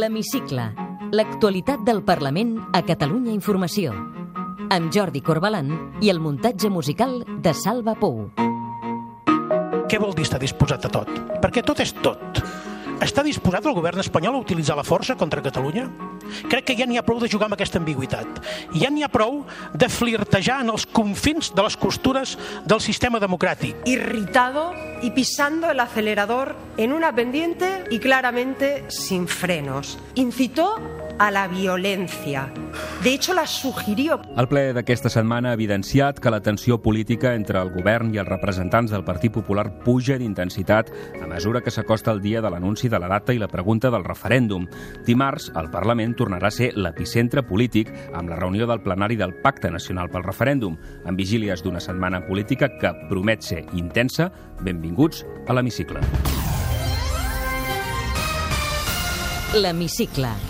L'Hemicicle. L'actualitat del Parlament a Catalunya Informació. Amb Jordi Corbalan i el muntatge musical de Salva Pou. Què vol dir estar disposat a tot? Perquè tot és tot. Està disposat el govern espanyol a utilitzar la força contra Catalunya? Crec que ja n'hi ha prou de jugar amb aquesta ambigüitat. Ja n'hi ha prou de flirtejar en els confins de les costures del sistema democràtic. Irritado y pisando el acelerador en una pendiente y claramente sin frenos. Incitó a la violencia. De hecho, la sugirió. El ple d'aquesta setmana ha evidenciat que la tensió política entre el govern i els representants del Partit Popular puja d'intensitat a mesura que s'acosta el dia de l'anunci de la data i la pregunta del referèndum. Dimarts, el Parlament tornarà a ser l'epicentre polític amb la reunió del plenari del Pacte Nacional pel Referèndum, amb vigílies d'una setmana política que promet ser intensa. Benvinguts a l'Hemicicle. L'Hemicicle.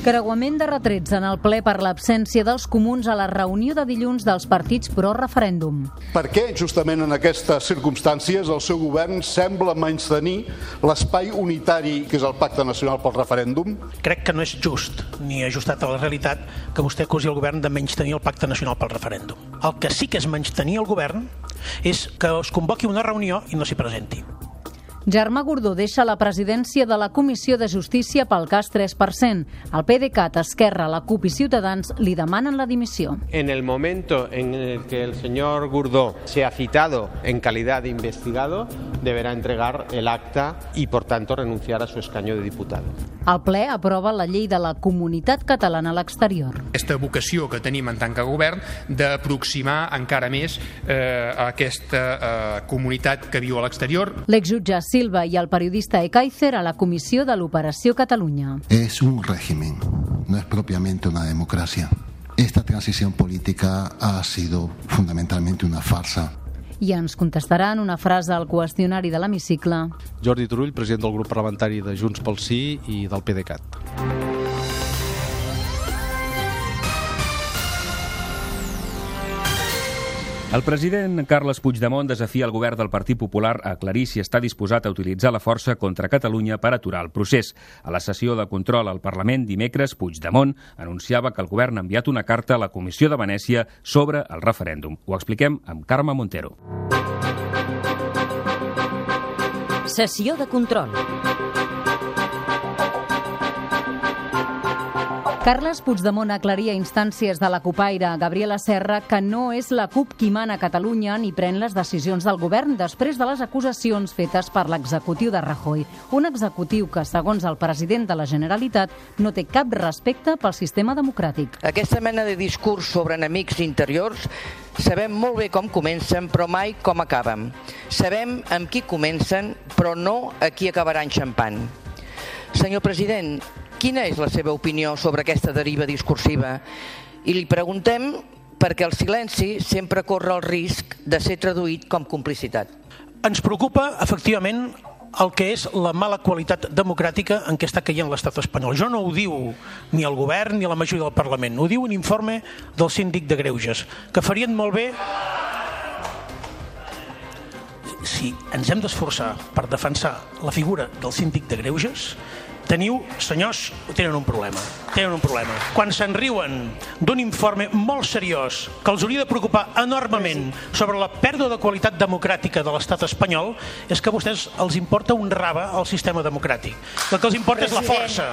Creuament de retrets en el ple per l'absència dels comuns a la reunió de dilluns dels partits pro-referèndum. Per què, justament en aquestes circumstàncies, el seu govern sembla menystenir l'espai unitari que és el Pacte Nacional pel Referèndum? Crec que no és just ni ajustat a la realitat que vostè acusi el govern de menystenir el Pacte Nacional pel Referèndum. El que sí que és menystenir el govern és que es convoqui una reunió i no s'hi presenti. Germà Gordó deixa la presidència de la Comissió de Justícia pel cas 3%. El PDeCAT, Esquerra, la CUP i Ciutadans li demanen la dimissió. En el momento en el que el señor Gurdó sea citado en calidad de investigado, deberá entregar el acta y, por tanto, renunciar a su escaño de diputado. El ple aprova la llei de la comunitat catalana a l'exterior. Aquesta vocació que tenim en tant que govern d'aproximar encara més eh, a aquesta eh, comunitat que viu a l'exterior. L'exjutge Silva i el periodista Ekaizer a la comissió de l'Operació Catalunya. Es un régimen, no es propiamente una democracia. Esta transición política ha sido fundamentalmente una farsa. I ens contestaran una frase al qüestionari de l'hemicicle. Jordi Turull, president del grup parlamentari de Junts pel Sí i del PDeCAT. El president Carles Puigdemont desafia el govern del Partit Popular a aclarir si està disposat a utilitzar la força contra Catalunya per aturar el procés. A la sessió de control al Parlament dimecres, Puigdemont anunciava que el govern ha enviat una carta a la Comissió de Venècia sobre el referèndum. Ho expliquem amb Carme Montero. Sessió de control. Carles Puigdemont aclaria instàncies de la cupaire Gabriela Serra que no és la CUP qui mana Catalunya ni pren les decisions del govern després de les acusacions fetes per l'executiu de Rajoy. Un executiu que, segons el president de la Generalitat, no té cap respecte pel sistema democràtic. Aquesta mena de discurs sobre enemics interiors sabem molt bé com comencen, però mai com acaben. Sabem amb qui comencen, però no a qui acabaran xampant. Senyor president, quina és la seva opinió sobre aquesta deriva discursiva? I li preguntem perquè el silenci sempre corre el risc de ser traduït com complicitat. Ens preocupa, efectivament, el que és la mala qualitat democràtica en què està caient l'estat espanyol. Jo no ho diu ni el govern ni la majoria del Parlament, ho diu un informe del síndic de Greuges, que farien molt bé si ens hem d'esforçar per defensar la figura del síndic de Greuges, teniu, senyors, tenen un problema. Tenen un problema. Quan se'n riuen d'un informe molt seriós que els hauria de preocupar enormement sobre la pèrdua de qualitat democràtica de l'estat espanyol, és que a vostès els importa un raba al sistema democràtic. El que els importa és la força.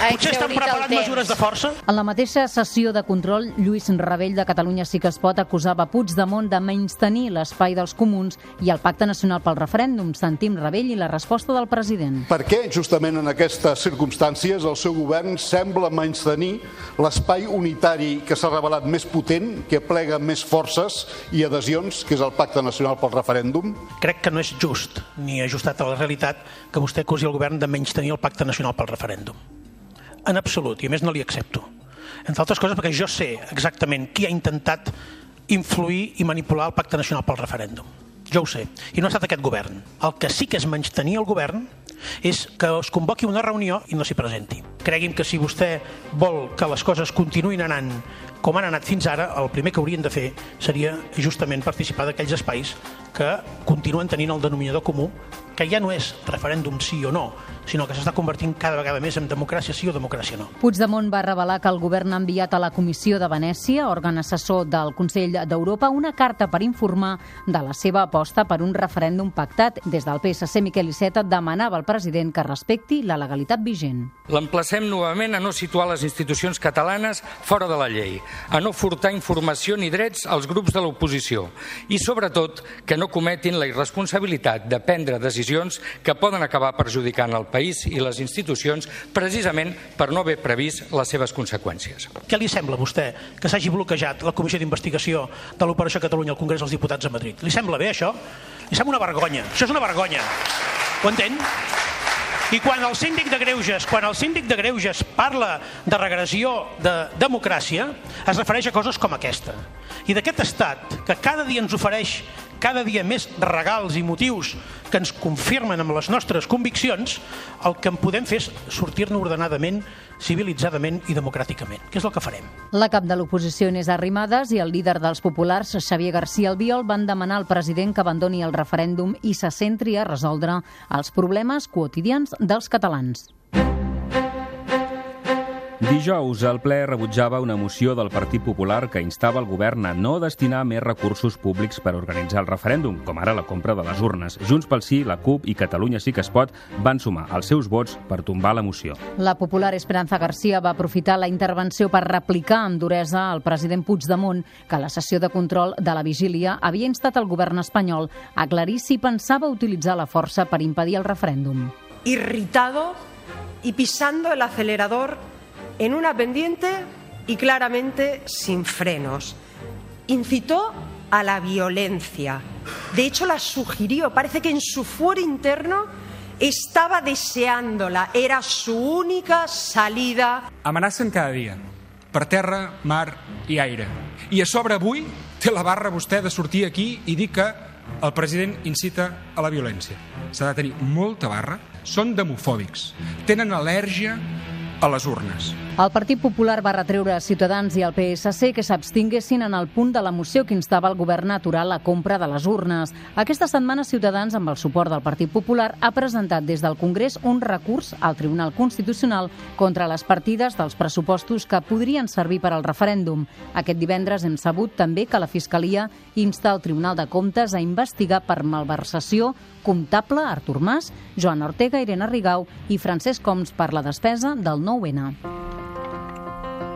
Potser estan preparant mesures de força? En la mateixa sessió de control, Lluís Rebell de Catalunya Sí que es pot acusava Puigdemont de menystenir l'espai dels comuns i el Pacte Nacional pel Referèndum. Sentim Rebell i la resposta del president. Per què, justament en aquestes circumstàncies, el seu govern sembla menystenir l'espai unitari que s'ha revelat més potent, que plega més forces i adhesions, que és el Pacte Nacional pel Referèndum? Crec que no és just ni ajustat a la realitat que vostè acusi el govern de menystenir el Pacte Nacional pel Referèndum. En absolut, i a més no li accepto. Entre altres coses perquè jo sé exactament qui ha intentat influir i manipular el Pacte Nacional pel Referèndum. Jo ho sé. I no ha estat aquest govern. El que sí que és menystenir el govern és que es convoqui una reunió i no s'hi presenti. Cregui'm que si vostè vol que les coses continuïn anant com han anat fins ara, el primer que haurien de fer seria justament participar d'aquells espais que continuen tenint el denominador comú que ja no és referèndum sí o no, sinó que s'està convertint cada vegada més en democràcia sí o democràcia no. Puigdemont va revelar que el govern ha enviat a la Comissió de Venècia, òrgan assessor del Consell d'Europa, una carta per informar de la seva aposta per un referèndum pactat. Des del PSC, Miquel Iceta demanava al president que respecti la legalitat vigent. L'emplacem novament a no situar les institucions catalanes fora de la llei, a no furtar informació ni drets als grups de l'oposició i, sobretot, que no cometin la irresponsabilitat de prendre decisions que poden acabar perjudicant el país i les institucions precisament per no haver previst les seves conseqüències. Què li sembla a vostè que s'hagi bloquejat la Comissió d'Investigació de l'Operació Catalunya al Congrés dels Diputats a Madrid? Li sembla bé això? Li sembla una vergonya. Això és una vergonya. Ho entén? I quan el síndic de Greuges, quan el síndic de Greuges parla de regressió de democràcia, es refereix a coses com aquesta. I d'aquest estat que cada dia ens ofereix cada dia més regals i motius que ens confirmen amb les nostres conviccions, el que en podem fer és sortir-ne ordenadament, civilitzadament i democràticament, que és el que farem. La cap de l'oposició Inés Arrimadas i el líder dels populars, Xavier García Albiol, van demanar al president que abandoni el referèndum i se centri a resoldre els problemes quotidians dels catalans. Dijous, el ple rebutjava una moció del Partit Popular que instava el govern a no destinar més recursos públics per organitzar el referèndum, com ara la compra de les urnes. Junts pel Sí, la CUP i Catalunya sí que es pot van sumar els seus vots per tombar la moció. La popular Esperanza García va aprofitar la intervenció per replicar amb duresa al president Puigdemont que la sessió de control de la vigília havia instat el govern espanyol a aclarir si pensava utilitzar la força per impedir el referèndum. Irritado y pisando el acelerador en una pendiente y claramente sin frenos. Incitó a la violencia. De hecho, la sugirió. Parece que en su fuero interno estaba deseándola. Era su única salida. Amenacen cada dia. Per terra, mar i aire. I a sobre avui té la barra vostè de sortir aquí i dir que el president incita a la violència. S'ha de tenir molta barra. Són demofòbics. Tenen al·lèrgia a les urnes. El Partit Popular va retreure a Ciutadans i al PSC que s'abstinguessin en el punt de la moció que instava el govern a aturar la compra de les urnes. Aquesta setmana Ciutadans, amb el suport del Partit Popular, ha presentat des del Congrés un recurs al Tribunal Constitucional contra les partides dels pressupostos que podrien servir per al referèndum. Aquest divendres hem sabut també que la Fiscalia insta el Tribunal de Comptes a investigar per malversació comptable Artur Mas, Joan Ortega, Irene Rigau i Francesc Coms per la despesa del 9-N.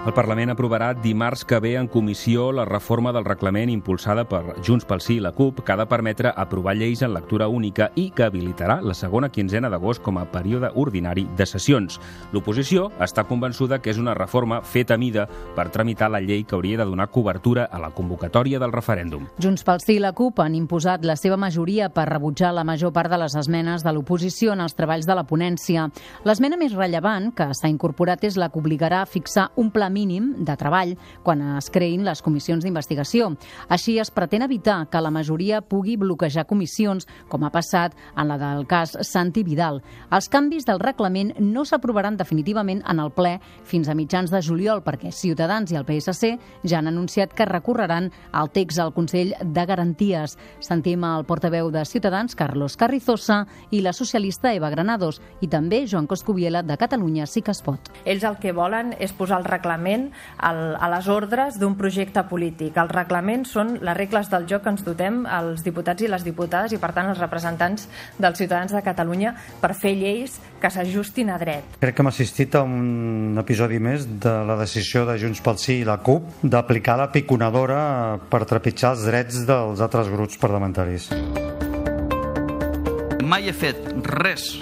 El Parlament aprovarà dimarts que ve en comissió la reforma del reglament impulsada per Junts pel Sí i la CUP que ha de permetre aprovar lleis en lectura única i que habilitarà la segona quinzena d'agost com a període ordinari de sessions. L'oposició està convençuda que és una reforma feta a mida per tramitar la llei que hauria de donar cobertura a la convocatòria del referèndum. Junts pel Sí i la CUP han imposat la seva majoria per rebutjar la major part de les esmenes de l'oposició en els treballs de la ponència. L'esmena més rellevant que s'ha incorporat és la que obligarà a fixar un pla mínim de treball quan es creïn les comissions d'investigació. Així es pretén evitar que la majoria pugui bloquejar comissions, com ha passat en la del cas Santi Vidal. Els canvis del reglament no s'aprovaran definitivament en el ple fins a mitjans de juliol perquè Ciutadans i el PSC ja han anunciat que recorreran al text al Consell de Garanties. Sentim el portaveu de Ciutadans, Carlos Carrizosa, i la socialista Eva Granados, i també Joan Coscubiela, de Catalunya Sí que es pot. Ells el que volen és posar el reglament al, a les ordres d'un projecte polític. Els reglaments són les regles del joc que ens dotem els diputats i les diputades i, per tant, els representants dels ciutadans de Catalunya per fer lleis que s'ajustin a dret. Crec que hem assistit a un episodi més de la decisió de Junts pel Sí i la CUP d'aplicar la piconadora per trepitjar els drets dels altres grups parlamentaris. Mai he fet res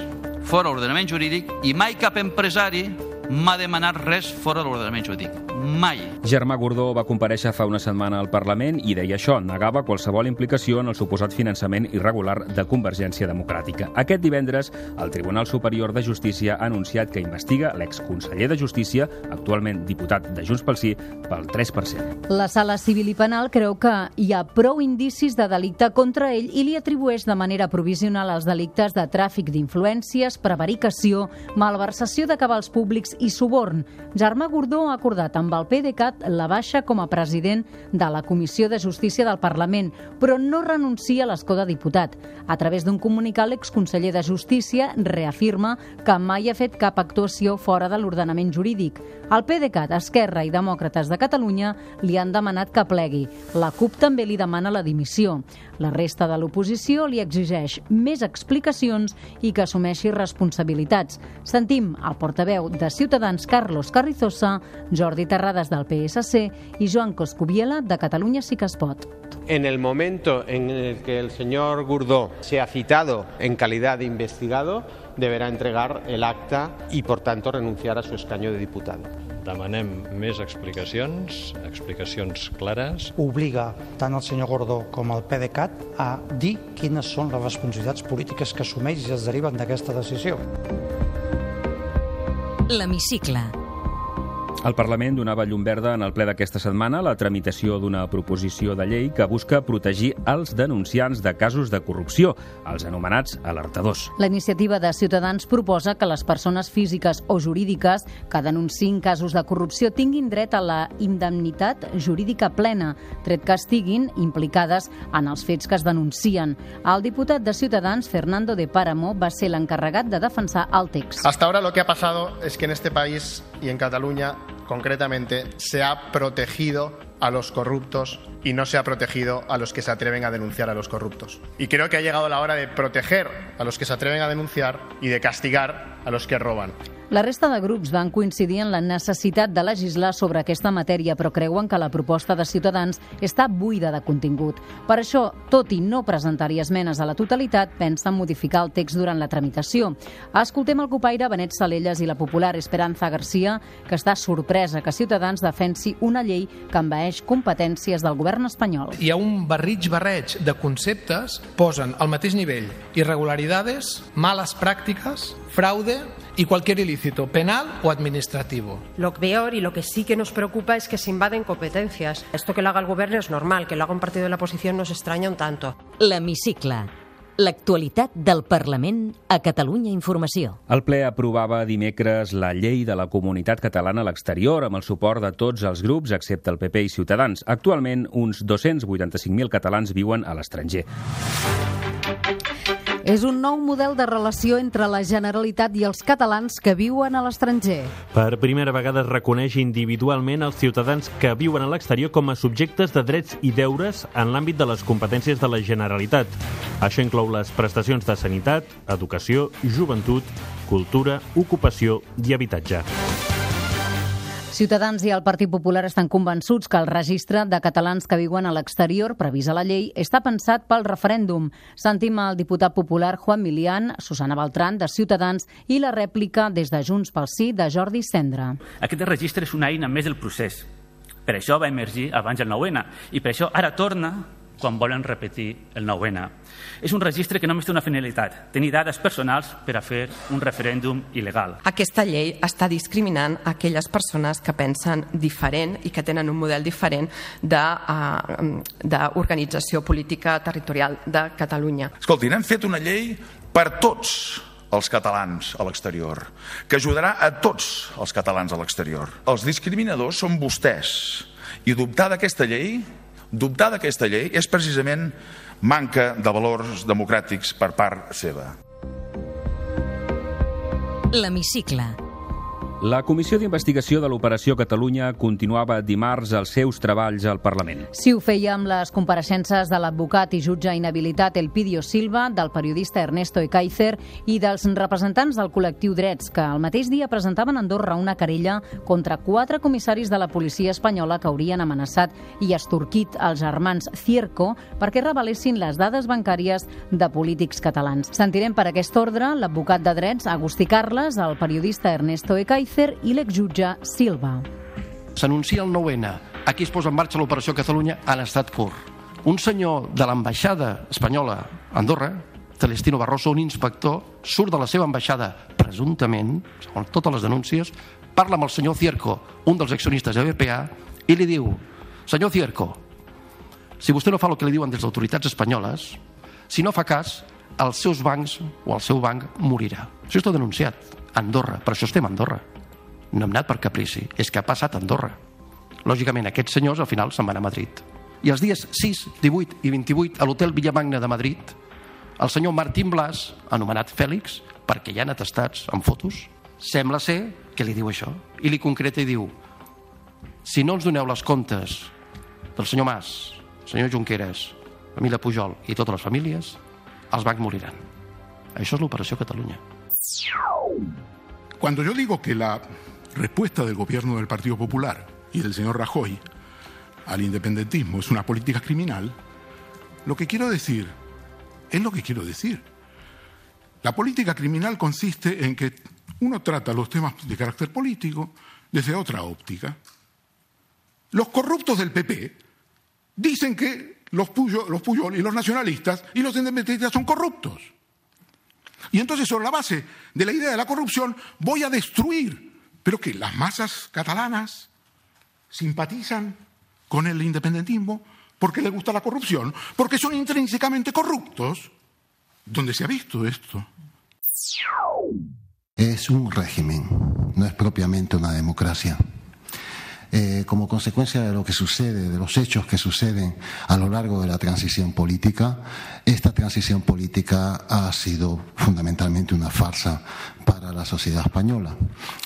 fora l'ordenament jurídic i mai cap empresari m'ha demanat res fora de l'ordenament jurídic. Mai. Germà Gordó va compareixer fa una setmana al Parlament i deia això, negava qualsevol implicació en el suposat finançament irregular de Convergència Democràtica. Aquest divendres, el Tribunal Superior de Justícia ha anunciat que investiga l'exconseller de Justícia, actualment diputat de Junts pel Sí, pel 3%. La Sala Civil i Penal creu que hi ha prou indicis de delicte contra ell i li atribueix de manera provisional els delictes de tràfic d'influències, prevaricació, malversació de cabals públics i suborn. Germà Gordó ha acordat amb el PDeCAT la baixa com a president de la Comissió de Justícia del Parlament, però no renuncia a l'escó de diputat. A través d'un comunicat, l'exconseller de Justícia reafirma que mai ha fet cap actuació fora de l'ordenament jurídic. El PDeCAT, Esquerra i Demòcrates de Catalunya li han demanat que plegui. La CUP també li demana la dimissió. La resta de l'oposició li exigeix més explicacions i que assumeixi responsabilitats. Sentim el portaveu de Ciutadans, Carlos Carrizosa, Jordi Terrades del PSC i Joan Coscubiela de Catalunya Sí que es pot. En el momento en el que el señor Gurdó sea citado en calidad de investigado, deberá entregar el acta y, por tanto, renunciar a su escaño de diputado. Demanem més explicacions, explicacions clares. Obliga tant el senyor Gordó com el PDeCAT a dir quines són les responsabilitats polítiques que assumeix i es deriven d'aquesta decisió. L'hemicicle. El Parlament donava llum verda en el ple d'aquesta setmana la tramitació d'una proposició de llei que busca protegir els denunciants de casos de corrupció, els anomenats alertadors. La iniciativa de Ciutadans proposa que les persones físiques o jurídiques que denunciïn casos de corrupció tinguin dret a la indemnitat jurídica plena, tret que estiguin implicades en els fets que es denuncien. El diputat de Ciutadans, Fernando de Páramo, va ser l'encarregat de defensar el text. Hasta ahora lo que ha pasado es que en este país y en Cataluña concretamente, se ha protegido a los corruptos y no se ha protegido a los que se atreven a denunciar a los corruptos. Y creo que ha llegado la hora de proteger a los que se atreven a denunciar y de castigar a los que roban. La resta de grups van coincidir en la necessitat de legislar sobre aquesta matèria, però creuen que la proposta de Ciutadans està buida de contingut. Per això, tot i no presentar-hi esmenes a la totalitat, pensen modificar el text durant la tramitació. Escoltem el copaire Benet Salelles i la popular Esperanza Garcia, que està sorpresa que Ciutadans defensi una llei que envaeix competències del govern espanyol. Hi ha un barrig barreig de conceptes, posen al mateix nivell irregularidades, malas prácticas, fraude y cualquier ilícito penal o administrativo. Lo peor y lo que sí que nos preocupa es que se invaden competencias. Esto que lo haga el gobierno es normal, que lo haga un partido de la oposición nos extraña un tanto. L'hemicicle. L'actualitat del Parlament a Catalunya Informació. El ple aprovava dimecres la llei de la comunitat catalana a l'exterior amb el suport de tots els grups excepte el PP i Ciutadans. Actualment, uns 285.000 catalans viuen a l'estranger. És un nou model de relació entre la Generalitat i els catalans que viuen a l'estranger. Per primera vegada es reconeix individualment els ciutadans que viuen a l'exterior com a subjectes de drets i deures en l'àmbit de les competències de la Generalitat. Això inclou les prestacions de sanitat, educació, joventut, cultura, ocupació i habitatge. Ciutadans i el Partit Popular estan convençuts que el registre de catalans que viuen a l'exterior, previst a la llei, està pensat pel referèndum. Sentim el diputat popular Juan Milian, Susana Beltran, de Ciutadans, i la rèplica des de Junts pel Sí de Jordi Cendra. Aquest registre és una eina més del procés. Per això va emergir abans el 9-N i per això ara torna quan volen repetir el 9-N. És un registre que només té una finalitat, tenir dades personals per a fer un referèndum il·legal. Aquesta llei està discriminant aquelles persones que pensen diferent i que tenen un model diferent d'organització política territorial de Catalunya. Escoltin, hem fet una llei per tots els catalans a l'exterior, que ajudarà a tots els catalans a l'exterior. Els discriminadors són vostès. I dubtar d'aquesta llei Dubtar d'aquesta llei és precisament manca de valors democràtics per part seva. L'hemicicle. La Comissió d'Investigació de l'Operació Catalunya continuava dimarts els seus treballs al Parlament. Sí, ho feia amb les compareixences de l'advocat i jutge inhabilitat Elpidio Silva, del periodista Ernesto Ekaizer i dels representants del col·lectiu Drets, que el mateix dia presentaven a Andorra una querella contra quatre comissaris de la policia espanyola que haurien amenaçat i estorquit els germans Cierco perquè revelessin les dades bancàries de polítics catalans. Sentirem per aquest ordre l'advocat de Drets, Agustí Carles, el periodista Ernesto Ekaizer i l'exjutge Silva. s'anuncia el 9-N, aquí es posa en marxa l'operació Catalunya en estat pur. Un senyor de l'ambaixada espanyola a Andorra, Celestino Barroso, un inspector, surt de la seva ambaixada, presumptament, segons totes les denúncies, parla amb el senyor Cierco, un dels accionistes de BPA, i li diu, senyor Cierco, si vostè no fa el que li diuen des d'autoritats espanyoles, si no fa cas, els seus bancs o el seu banc morirà. Això està denunciat a Andorra, per això estem a Andorra. No hem anat per caprici, és que ha passat a Andorra. Lògicament, aquests senyors al final se'n van a Madrid. I els dies 6, 18 i 28 a l'hotel Villamagna de Madrid, el senyor Martín Blas, anomenat Fèlix, perquè hi ha atestats amb fotos, sembla ser que li diu això. I li concreta i diu si no ens doneu les comptes del senyor Mas, senyor Junqueras, família Pujol i totes les famílies, els bancs moriran. Això és l'operació Catalunya. Cuando yo digo que la respuesta del gobierno del Partido Popular y del señor Rajoy al independentismo es una política criminal, lo que quiero decir es lo que quiero decir. La política criminal consiste en que uno trata los temas de carácter político desde otra óptica. Los corruptos del PP dicen que los Puyol, los Puyol y los nacionalistas y los independentistas son corruptos. Y entonces, sobre la base de la idea de la corrupción, voy a destruir. Pero que las masas catalanas simpatizan con el independentismo porque les gusta la corrupción, porque son intrínsecamente corruptos. ¿Dónde se ha visto esto? Es un régimen, no es propiamente una democracia. Eh, como consecuencia de lo que sucede, de los hechos que suceden a lo largo de la transición política, esta transición política ha sido fundamentalmente una farsa para la sociedad española.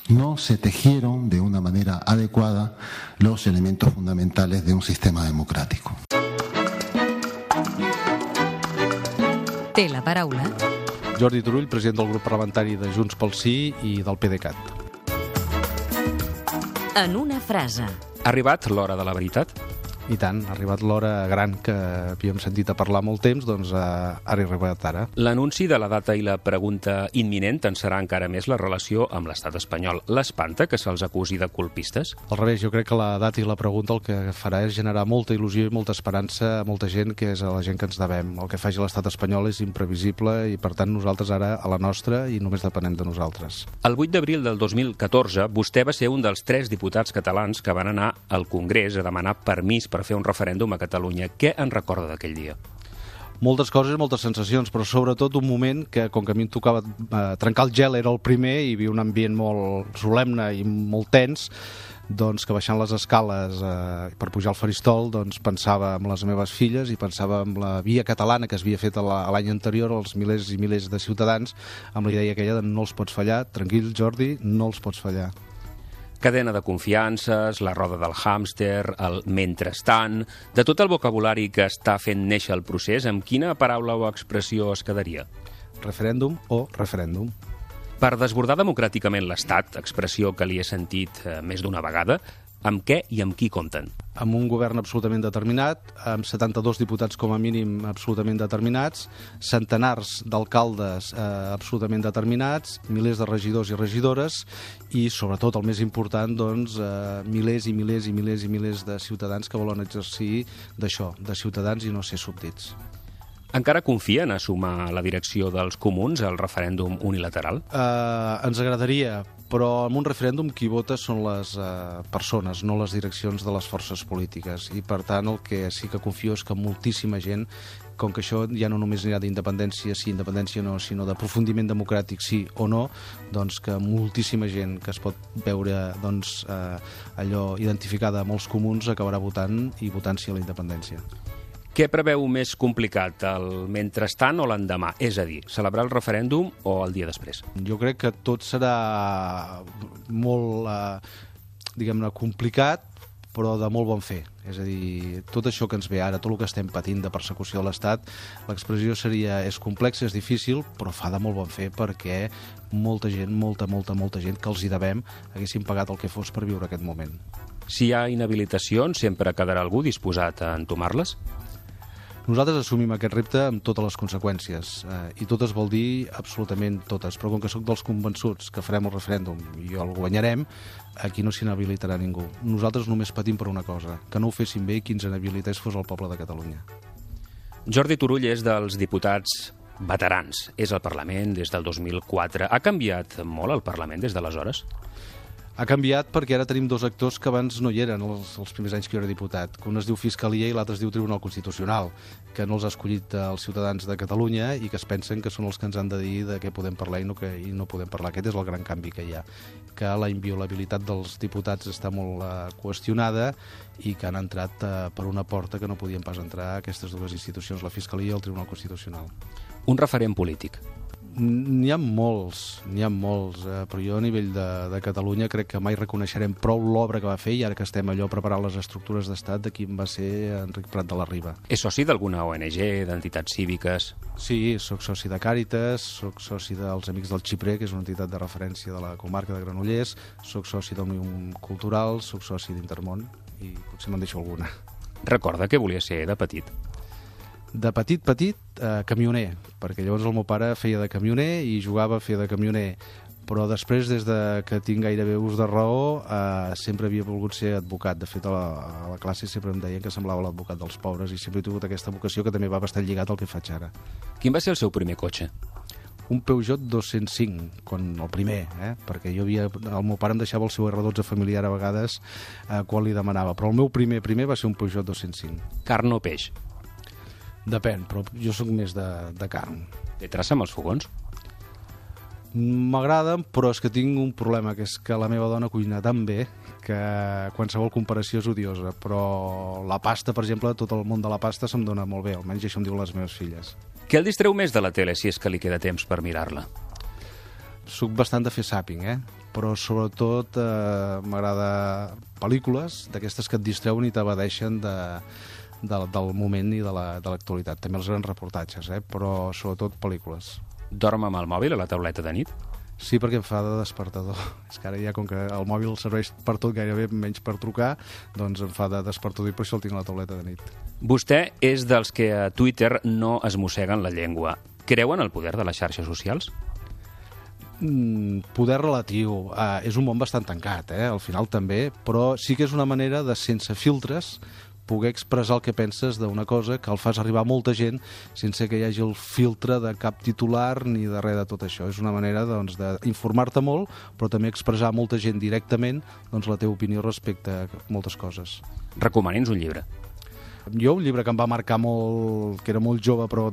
No se tejieron de una manera adecuada los elementos fundamentales de un sistema democrático. Té la paraula Jordi Turull, president del grup parlamentari de Junts pel Sí i del PDeCAT. En una frase. Ha arribat l'hora de la veritat? I tant, ha arribat l'hora gran que havíem sentit a parlar molt temps, doncs eh, ara ha arribat ara. L'anunci de la data i la pregunta imminent tensarà encara més la relació amb l'estat espanyol. L'espanta que se'ls acusi de colpistes? Al revés, jo crec que la data i la pregunta el que farà és generar molta il·lusió i molta esperança a molta gent que és a la gent que ens devem. El que faci l'estat espanyol és imprevisible i, per tant, nosaltres ara a la nostra i només depenem de nosaltres. El 8 d'abril del 2014, vostè va ser un dels tres diputats catalans que van anar al Congrés a demanar permís per fer un referèndum a Catalunya. Què en recorda d'aquell dia? moltes coses, moltes sensacions, però sobretot un moment que, com que a mi em tocava eh, trencar el gel, era el primer, i hi havia un ambient molt solemne i molt tens, doncs que baixant les escales eh, per pujar al faristol doncs pensava en les meves filles i pensava en la via catalana que es havia fet l'any anterior als milers i milers de ciutadans amb la idea aquella de no els pots fallar, tranquil Jordi, no els pots fallar. Cadena de confiances, la roda del hàmster, el mentrestant... De tot el vocabulari que està fent néixer el procés, amb quina paraula o expressió es quedaria? Referèndum o referèndum. Per desbordar democràticament l'Estat, expressió que li he sentit eh, més d'una vegada, amb què i amb qui compten? Amb un govern absolutament determinat, amb 72 diputats com a mínim absolutament determinats, centenars d'alcaldes eh, absolutament determinats, milers de regidors i regidores i, sobretot, el més important, doncs, eh, milers i milers i milers i milers de ciutadans que volen exercir d'això, de ciutadans i no ser súbdits. Encara confien a sumar la direcció dels comuns al referèndum unilateral? Eh, ens agradaria, però en un referèndum qui vota són les eh, persones, no les direccions de les forces polítiques. I, per tant, el que sí que confio és que moltíssima gent com que això ja no només anirà d'independència, sí, independència no, sinó d'aprofundiment democràtic, sí o no, doncs que moltíssima gent que es pot veure doncs, eh, allò identificada amb els comuns acabarà votant i votant sí a la independència. Què preveu més complicat, el mentrestant o l'endemà? És a dir, celebrar el referèndum o el dia després? Jo crec que tot serà molt, eh, diguem-ne, complicat, però de molt bon fer. És a dir, tot això que ens ve ara, tot el que estem patint de persecució de l'Estat, l'expressió seria és complex, és difícil, però fa de molt bon fer perquè molta gent, molta, molta, molta gent que els hi devem haguessin pagat el que fos per viure aquest moment. Si hi ha inhabilitacions, sempre quedarà algú disposat a entomar-les? Nosaltres assumim aquest repte amb totes les conseqüències, eh, i totes vol dir absolutament totes, però com que sóc dels convençuts que farem el referèndum i el guanyarem, aquí no s'inhabilitarà ningú. Nosaltres només patim per una cosa, que no ho fessin bé i qui ens inhabilités fos el poble de Catalunya. Jordi Turull és dels diputats veterans. És al Parlament des del 2004. Ha canviat molt el Parlament des d'aleshores? Ha canviat perquè ara tenim dos actors que abans no hi eren els, els primers anys que jo era diputat. Que un es diu Fiscalia i l'altre es diu Tribunal Constitucional, que no els ha escollit els ciutadans de Catalunya i que es pensen que són els que ens han de dir de què podem parlar i no, que, i no podem parlar. Aquest és el gran canvi que hi ha. Que la inviolabilitat dels diputats està molt uh, qüestionada i que han entrat uh, per una porta que no podien pas entrar aquestes dues institucions, la Fiscalia i el Tribunal Constitucional. Un referent polític. N'hi ha molts, n'hi ha molts, eh, però jo a nivell de, de Catalunya crec que mai reconeixerem prou l'obra que va fer i ara que estem allò preparant les estructures d'estat de quin va ser Enric Prat de la Riba. És soci d'alguna ONG, d'entitats cíviques? Sí, sóc soci de Càritas, sóc soci dels Amics del Xiprer, que és una entitat de referència de la comarca de Granollers, sóc soci d'Òmnium Cultural, sóc soci d'Intermón i potser me'n deixo alguna. Recorda que volia ser de petit? De petit, petit, eh, camioner, perquè llavors el meu pare feia de camioner i jugava a fer de camioner, però després, des de que tinc gairebé ús de raó, eh, sempre havia volgut ser advocat. De fet, a la, a la classe sempre em deien que semblava l'advocat dels pobres i sempre he tingut aquesta vocació que també va bastant lligat al que faig ara. Quin va ser el seu primer cotxe? un Peugeot 205, quan el primer, eh? perquè jo havia, el meu pare em deixava el seu R12 familiar a vegades eh, quan li demanava, però el meu primer primer va ser un Peugeot 205. Carn o peix? Depèn, però jo sóc més de, de carn. Té traça amb els fogons? M'agraden, però és que tinc un problema, que és que la meva dona cuina tan bé que qualsevol comparació és odiosa, però la pasta, per exemple, tot el món de la pasta se'm dona molt bé, almenys això em diuen les meves filles. Què el distreu més de la tele, si és que li queda temps per mirar-la? Soc bastant de fer sàping, eh? però sobretot eh, m'agrada pel·lícules d'aquestes que et distreuen i t'abadeixen de, de, del moment i de l'actualitat. La, També els grans reportatges, eh? però sobretot pel·lícules. Dorm amb el mòbil a la tauleta de nit? Sí, perquè em fa de despertador. És que ara ja, com que el mòbil serveix per tot, gairebé menys per trucar, doncs em fa de despertador i per això el tinc a la tauleta de nit. Vostè és dels que a Twitter no es mosseguen la llengua. Creu en el poder de les xarxes socials? Mm, poder relatiu. Uh, és un món bastant tancat, eh? al final també, però sí que és una manera de, sense filtres, poder expressar el que penses d'una cosa que el fas arribar a molta gent sense que hi hagi el filtre de cap titular ni de res de tot això. És una manera doncs, d'informar-te molt, però també expressar a molta gent directament doncs, la teva opinió respecte a moltes coses. Recomani'ns un llibre. Jo, un llibre que em va marcar molt, que era molt jove, però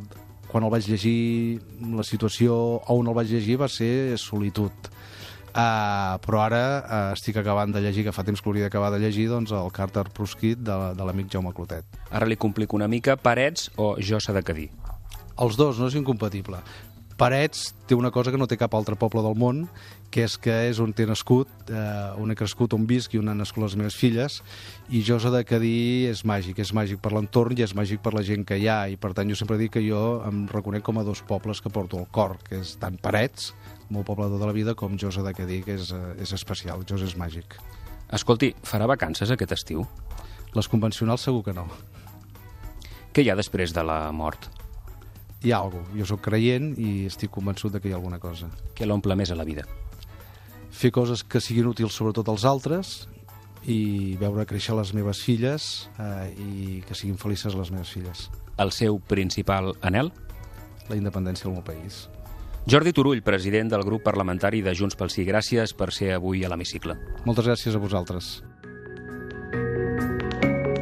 quan el vaig llegir, la situació on el vaig llegir va ser Solitud Uh, però ara uh, estic acabant de llegir, que fa temps que hauria d'acabar de llegir, doncs, el Carter Prosquit de, de l'amic Jaume Clotet. Ara li complico una mica, Parets o Jo s'ha de cadir? Els dos, no és incompatible. Parets té una cosa que no té cap altre poble del món, que és que és on té nascut, eh, on he crescut, on visc i on han nascut les meves filles, i jo s'ha de dir és màgic, és màgic per l'entorn i és màgic per la gent que hi ha, i per tant jo sempre dic que jo em reconec com a dos pobles que porto al cor, que és tant Parets, el meu poble de tota la vida, com Josa de Cadí, que és, eh, és especial, Josa és màgic. Escolti, farà vacances aquest estiu? Les convencionals segur que no. Què hi ha després de la mort? Hi ha alguna Jo sóc creient i estic convençut de que hi ha alguna cosa. Què l'omple més a la vida? Fer coses que siguin útils sobretot als altres i veure créixer les meves filles eh, i que siguin felices les meves filles. El seu principal anel? La independència del meu país. Jordi Turull, president del grup parlamentari de Junts pel Sí, gràcies per ser avui a l'hemicicle. Moltes gràcies a vosaltres.